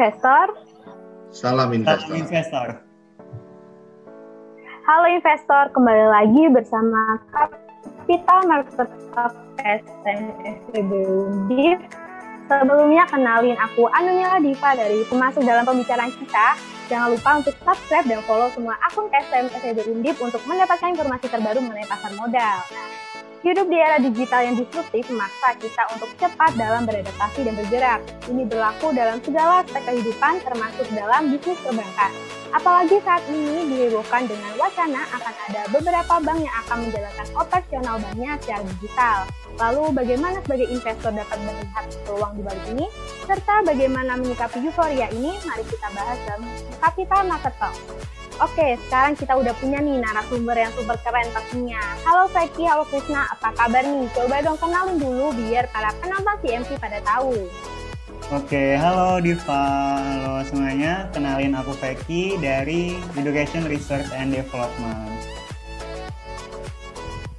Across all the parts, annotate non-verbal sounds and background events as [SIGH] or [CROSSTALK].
investor. Salam investor. Salam investor. Halo investor, kembali lagi bersama Capital Market Talk SMSB Undip. Sebelumnya kenalin aku Anunila Diva dari pemasuk dalam pembicaraan kita. Jangan lupa untuk subscribe dan follow semua akun SM SEB Undip untuk mendapatkan informasi terbaru mengenai pasar modal. Nah, Hidup di era digital yang disruptif memaksa kita untuk cepat dalam beradaptasi dan bergerak. Ini berlaku dalam segala aspek kehidupan termasuk dalam bisnis perbankan. Apalagi saat ini dihebohkan dengan wacana akan ada beberapa bank yang akan menjalankan operasional banknya secara digital. Lalu bagaimana sebagai investor dapat melihat peluang di balik ini? Serta bagaimana menyikapi euforia ini? Mari kita bahas dalam Capital Market Talk. Oke, sekarang kita udah punya nih narasumber yang super keren pastinya. Halo Feki, halo Krishna, apa kabar nih? Coba dong kenalin dulu biar para penonton CMC pada tahu. Oke, halo Diva, halo semuanya. Kenalin aku Feki dari Education Research and Development.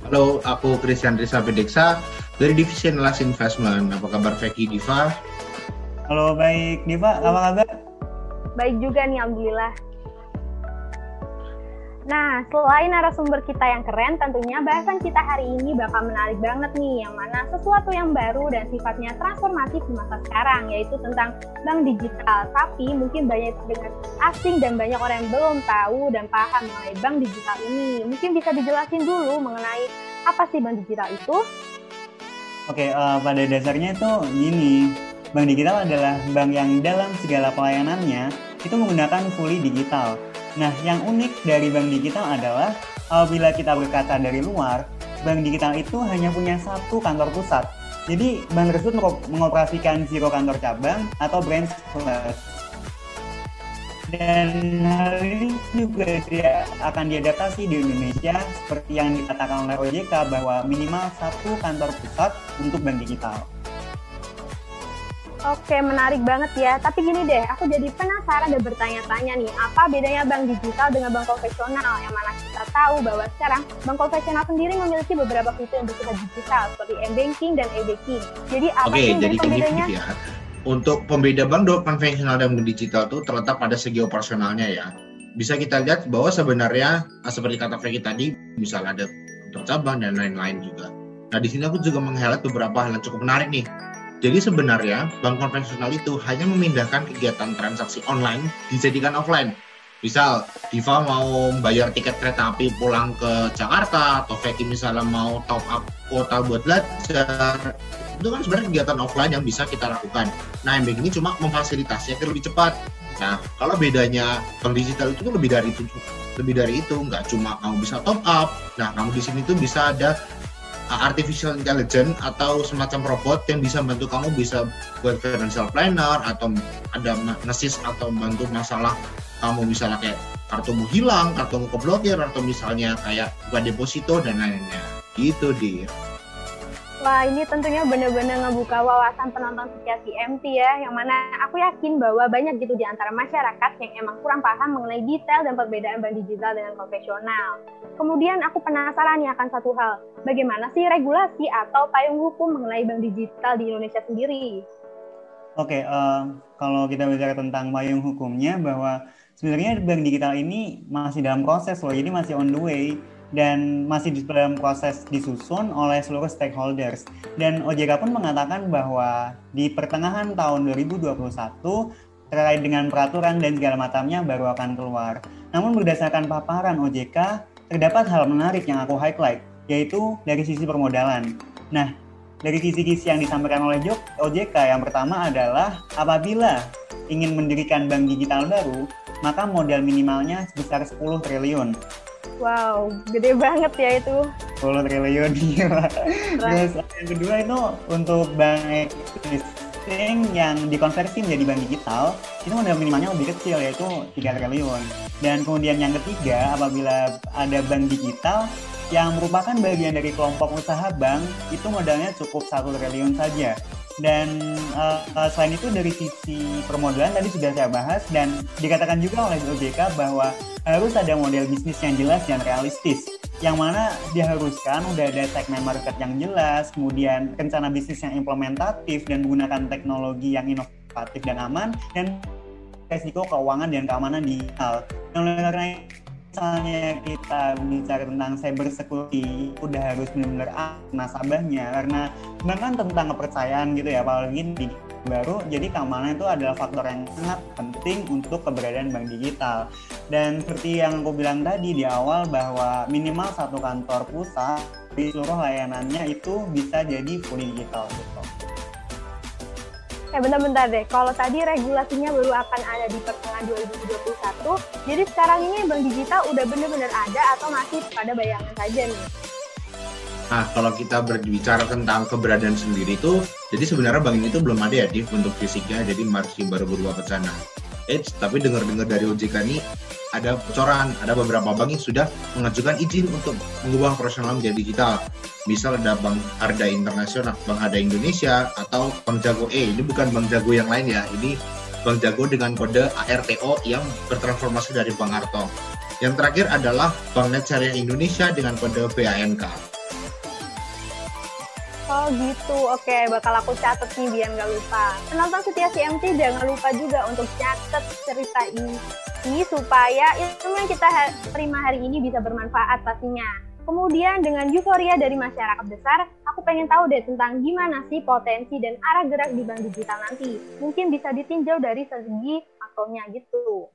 Halo, aku Christian Risa Pedeksa dari Divisi Las Investment. Apa kabar Feki Diva? Halo, baik. Diva, apa kabar? Baik juga nih, Alhamdulillah. Nah, selain narasumber kita yang keren, tentunya bahasan kita hari ini bakal menarik banget nih, yang mana sesuatu yang baru dan sifatnya transformatif di masa sekarang, yaitu tentang bank digital. Tapi mungkin banyak dengan asing dan banyak orang yang belum tahu dan paham mengenai bank digital ini. Mungkin bisa dijelasin dulu mengenai apa sih bank digital itu? Oke, uh, pada dasarnya itu gini, bank digital adalah bank yang dalam segala pelayanannya itu menggunakan fully digital Nah, yang unik dari bank digital adalah apabila kita berkata dari luar, bank digital itu hanya punya satu kantor pusat. Jadi, bank tersebut mengoperasikan zero kantor cabang atau branch plus. Dan hal ini juga dia akan diadaptasi di Indonesia seperti yang dikatakan oleh OJK bahwa minimal satu kantor pusat untuk bank digital. Oke, menarik banget ya. Tapi gini deh, aku jadi penasaran dan bertanya-tanya nih, apa bedanya bank digital dengan bank konvensional? Yang mana kita tahu bahwa sekarang bank konvensional sendiri memiliki beberapa fitur yang bersifat digital, seperti m-banking dan e-banking. Jadi apa Oke, sih jadi pembedanya? ya. Untuk pembeda bank konvensional dan bank digital itu terletak pada segi operasionalnya ya. Bisa kita lihat bahwa sebenarnya ah, seperti kata Franky tadi, misalnya ada cabang dan lain-lain juga. Nah, di sini aku juga meng-highlight beberapa hal yang cukup menarik nih jadi sebenarnya bank konvensional itu hanya memindahkan kegiatan transaksi online dijadikan offline. Misal, Diva mau bayar tiket kereta api pulang ke Jakarta, atau Feki misalnya mau top up kuota buat belajar, itu kan sebenarnya kegiatan offline yang bisa kita lakukan. Nah, yang ini cuma memfasilitasi agar lebih cepat. Nah, kalau bedanya bank digital itu lebih dari itu, lebih dari itu, nggak cuma kamu bisa top up. Nah, kamu di sini tuh bisa ada artificial intelligence atau semacam robot yang bisa bantu kamu bisa buat financial planner atau ada ngesis atau bantu masalah kamu misalnya kayak kartumu hilang, kartumu keblokir atau misalnya kayak buat deposito dan lainnya. Gitu, Dir. Wah, ini tentunya benar-benar ngebuka wawasan penonton setia CMT ya, yang mana aku yakin bahwa banyak gitu di antara masyarakat yang emang kurang paham mengenai detail dan perbedaan bank digital dengan konvensional. Kemudian aku penasaran nih akan satu hal, bagaimana sih regulasi atau payung hukum mengenai bank digital di Indonesia sendiri? Oke, uh, kalau kita bicara tentang payung hukumnya bahwa sebenarnya bank digital ini masih dalam proses loh, jadi masih on the way dan masih dalam proses disusun oleh seluruh stakeholders. Dan OJK pun mengatakan bahwa di pertengahan tahun 2021 terkait dengan peraturan dan segala macamnya baru akan keluar. Namun berdasarkan paparan OJK, terdapat hal menarik yang aku highlight, yaitu dari sisi permodalan. Nah, dari kisi-kisi yang disampaikan oleh OJK yang pertama adalah apabila ingin mendirikan bank digital baru, maka modal minimalnya sebesar 10 triliun. Wow, gede banget ya itu. 10 triliun gila. Terus yang kedua itu untuk bank existing yang dikonversi menjadi bank digital, itu modal minimalnya lebih kecil yaitu 3 triliun. Dan kemudian yang ketiga, apabila ada bank digital yang merupakan bagian dari kelompok usaha bank, itu modalnya cukup satu triliun saja. Dan uh, selain itu dari sisi permodalan tadi sudah saya bahas dan dikatakan juga oleh OJK bahwa harus ada model bisnis yang jelas dan realistis. Yang mana diharuskan udah ada segmen market yang jelas, kemudian rencana bisnis yang implementatif dan menggunakan teknologi yang inovatif dan aman, dan resiko keuangan dan keamanan digital. Oleh karena misalnya kita bicara tentang cyber security udah harus benar-benar nasabahnya karena bahkan tentang kepercayaan gitu ya apalagi di baru jadi keamanan itu adalah faktor yang sangat penting untuk keberadaan bank digital dan seperti yang aku bilang tadi di awal bahwa minimal satu kantor pusat di seluruh layanannya itu bisa jadi fully digital gitu. Eh bentar-bentar deh, kalau tadi regulasinya baru akan ada di pertengahan 2021, jadi sekarang ini bank digital udah benar-benar ada atau masih pada bayangan saja nih? Nah, kalau kita berbicara tentang keberadaan sendiri itu, jadi sebenarnya bank ini tuh belum ada ya, Div, untuk fisiknya, jadi masih baru berubah ke sana. Eits, tapi dengar-dengar dari OJK ini ada bocoran, ada beberapa bank yang sudah mengajukan izin untuk mengubah operasional menjadi digital. Misal ada Bank Arda Internasional, Bank Arda Indonesia, atau Bank Jago E. Ini bukan Bank Jago yang lain ya, ini Bank Jago dengan kode ARTO yang bertransformasi dari Bank Arto. Yang terakhir adalah Bank Net Syariah Indonesia dengan kode BANK. Gitu, oke bakal aku catat nih biar nggak lupa. Penonton setia CMT jangan lupa juga untuk catat cerita ini ini supaya ilmu yang kita terima hari ini bisa bermanfaat pastinya. Kemudian dengan euforia dari masyarakat besar, aku pengen tahu deh tentang gimana sih potensi dan arah gerak di bank digital nanti. Mungkin bisa ditinjau dari segi makronya gitu.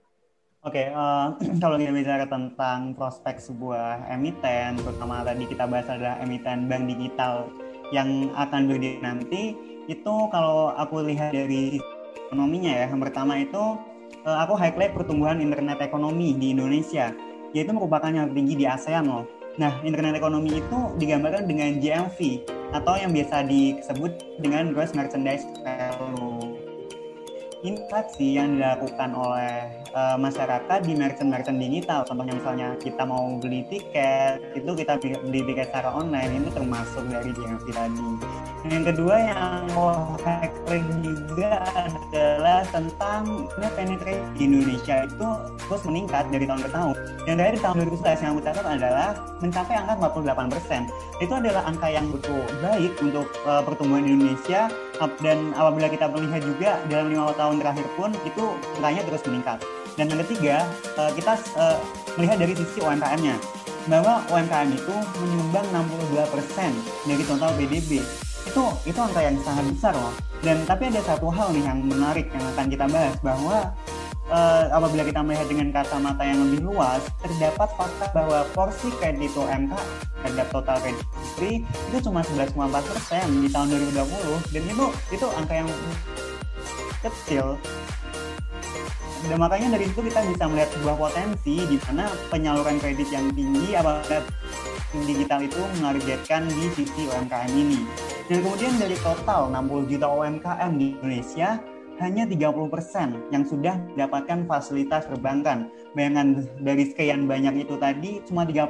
Oke, okay, uh, eh, [CLEARS THROAT] kalau kita bicara tentang prospek sebuah emiten, terutama tadi kita bahas adalah emiten bank digital yang akan berdiri nanti, itu kalau aku lihat dari ekonominya ya, yang pertama itu uh, aku highlight pertumbuhan internet ekonomi di Indonesia, yaitu merupakan yang tertinggi di ASEAN loh. Nah, internet ekonomi itu digambarkan dengan GMV atau yang biasa disebut dengan gross merchandise value. Inflasi yang dilakukan oleh uh, masyarakat di merchant-merchant digital. Contohnya misalnya kita mau beli tiket, itu kita beli tiket secara online, itu termasuk dari GMV tadi. Yang kedua yang mau highlight juga adalah tentang net penetrasi di Indonesia itu terus meningkat dari tahun ke tahun. Yang dari tahun 2011 yang aku catat adalah mencapai angka 48 persen. Itu adalah angka yang betul baik untuk uh, pertumbuhan Indonesia dan apabila kita melihat juga dalam lima tahun terakhir pun itu angkanya terus meningkat. Dan yang ketiga, uh, kita uh, melihat dari sisi UMKM-nya bahwa UMKM itu menyumbang 62% dari total PDB. Itu itu angka yang sangat besar loh. Dan tapi ada satu hal nih yang menarik yang akan kita bahas bahwa uh, apabila kita melihat dengan kacamata yang lebih luas, terdapat fakta bahwa porsi kredit UMK terhadap total kredit industri itu cuma 11,4 persen di tahun 2020 dan itu itu angka yang kecil dan makanya dari itu kita bisa melihat sebuah potensi di mana penyaluran kredit yang tinggi apabila digital itu menargetkan di sisi UMKM ini. Dan kemudian dari total 60 juta UMKM di Indonesia, hanya 30% yang sudah mendapatkan fasilitas perbankan. Bayangan dari sekian banyak itu tadi cuma 30%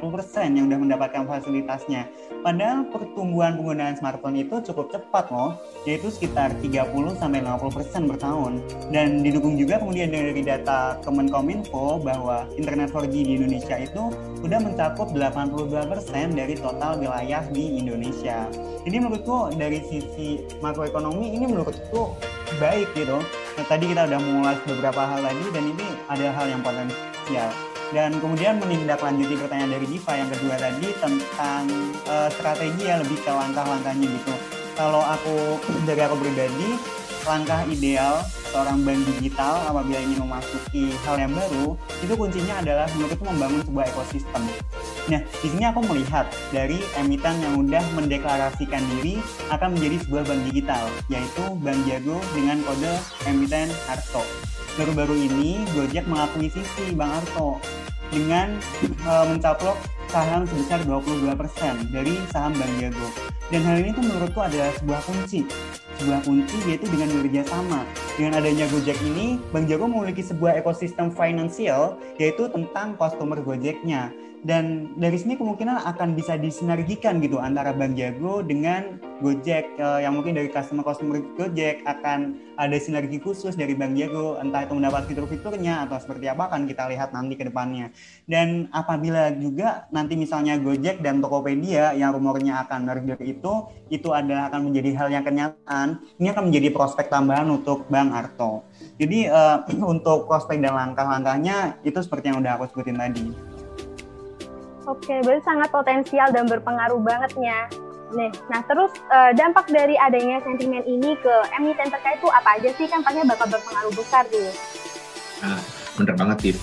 yang sudah mendapatkan fasilitasnya. Padahal pertumbuhan penggunaan smartphone itu cukup cepat loh, yaitu sekitar 30 sampai 50% per tahun. Dan didukung juga kemudian dari data Kemenkominfo bahwa internet 4G di Indonesia itu sudah mencakup 82% dari total wilayah di Indonesia. Jadi menurutku dari sisi makroekonomi ini menurutku baik gitu. Nah, tadi kita udah mengulas beberapa hal tadi dan ini ada hal yang potensial. Dan kemudian menindaklanjuti pertanyaan dari Diva yang kedua tadi tentang uh, strategi ya lebih ke langkah-langkahnya gitu. Kalau aku [CLEARS THROAT] dari aku pribadi, langkah ideal seorang bank digital apabila ingin memasuki hal yang baru, itu kuncinya adalah menurutku membangun sebuah ekosistem. Nah, di sini aku melihat dari emiten yang sudah mendeklarasikan diri akan menjadi sebuah bank digital, yaitu Bank Jago dengan kode emiten Arto. Baru-baru ini Gojek mengakuisisi Bank Arto dengan e, mencaplok saham sebesar 22% dari saham Bank Jago. Dan hal ini tuh menurutku adalah sebuah kunci sebuah kunci yaitu dengan bekerja sama. Dengan adanya Gojek ini, Bank Jago memiliki sebuah ekosistem finansial yaitu tentang customer Gojeknya. dan dari sini kemungkinan akan bisa disinergikan gitu antara Bank Jago dengan Gojek uh, yang mungkin dari customer-customer Gojek akan ada sinergi khusus dari Bank Jago entah itu mendapat fitur-fiturnya atau seperti apa akan kita lihat nanti ke depannya. Dan apabila juga nanti misalnya Gojek dan Tokopedia yang rumornya akan merger itu itu adalah akan menjadi hal yang kenyataan, ini akan menjadi prospek tambahan untuk Bank Arto. Jadi uh, [CLEARS THROAT] untuk prospek dan langkah-langkahnya itu seperti yang udah aku sebutin tadi. Oke, berarti sangat potensial dan berpengaruh bangetnya. Nih, nah terus uh, dampak dari adanya sentimen ini ke emiten terkait itu apa aja sih? Kan pastinya bakal berpengaruh besar tuh. Nah, bener banget, Tiff.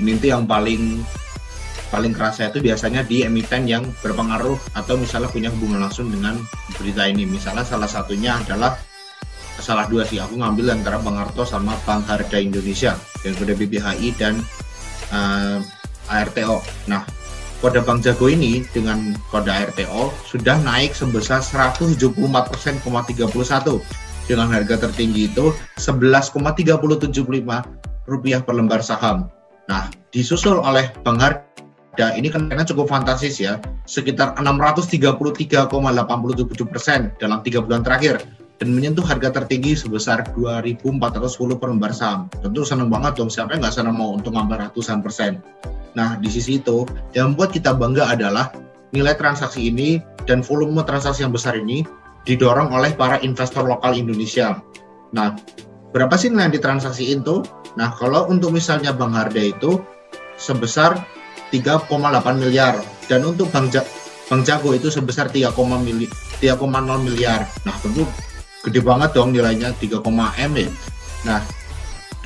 Ini tuh yang paling paling kerasa itu biasanya di emiten yang berpengaruh atau misalnya punya hubungan langsung dengan berita ini. Misalnya salah satunya adalah salah dua sih. Aku ngambil antara Bang Arto sama Bank Harga Indonesia yang sudah BBHI dan uh, eh, ARTO. Nah, kode Bank Jago ini dengan kode RTO sudah naik sebesar 174,31 dengan harga tertinggi itu 11,375 rupiah per lembar saham. Nah, disusul oleh Bank Harga ini kenaikannya cukup fantastis ya, sekitar 633,87 persen dalam tiga bulan terakhir dan menyentuh harga tertinggi sebesar 2.410 per lembar saham. Tentu senang banget dong, siapa yang nggak senang mau untuk nambah ratusan persen. Nah, di sisi itu, yang membuat kita bangga adalah nilai transaksi ini dan volume transaksi yang besar ini didorong oleh para investor lokal Indonesia. Nah, berapa sih nilai yang ditransaksiin tuh? Nah, kalau untuk misalnya Bang Harda itu sebesar 3,8 miliar dan untuk Bang, ja Bang Jago itu sebesar 3,0 miliar. Nah, tentu gede banget dong nilainya 3, M ya. Nah,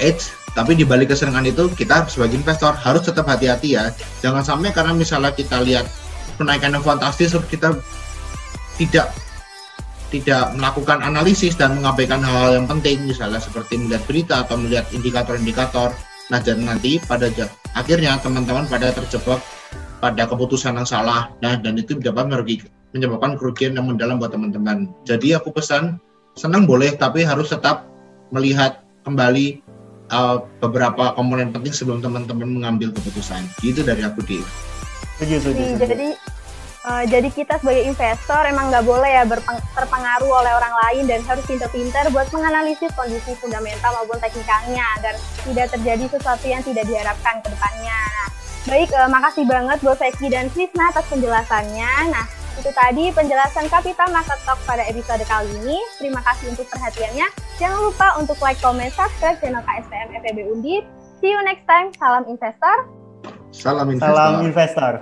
Edge tapi di balik kesenangan itu kita sebagai investor harus tetap hati-hati ya. Jangan sampai karena misalnya kita lihat penaikan yang fantastis kita tidak tidak melakukan analisis dan mengabaikan hal-hal yang penting misalnya seperti melihat berita atau melihat indikator-indikator. Nah, dan nanti pada akhirnya teman-teman pada terjebak pada keputusan yang salah. Nah, dan itu dapat merugi, menyebabkan kerugian yang mendalam buat teman-teman. Jadi aku pesan senang boleh tapi harus tetap melihat kembali uh, beberapa komponen penting sebelum teman-teman mengambil keputusan. Gitu dari aku, di. Jadi uh, jadi kita sebagai investor emang nggak boleh ya terpengaruh oleh orang lain dan harus pintar-pintar buat menganalisis kondisi fundamental maupun teknikalnya agar tidak terjadi sesuatu yang tidak diharapkan ke depannya. Nah, baik, uh, makasih banget buat Seki dan Krisna atas penjelasannya. Nah, itu tadi penjelasan Kapital Market Talk pada episode kali ini. Terima kasih untuk perhatiannya. Jangan lupa untuk like, comment, subscribe channel KSPM FEB Undip. See you next time. Salam investor. Salam investor. Salam investor.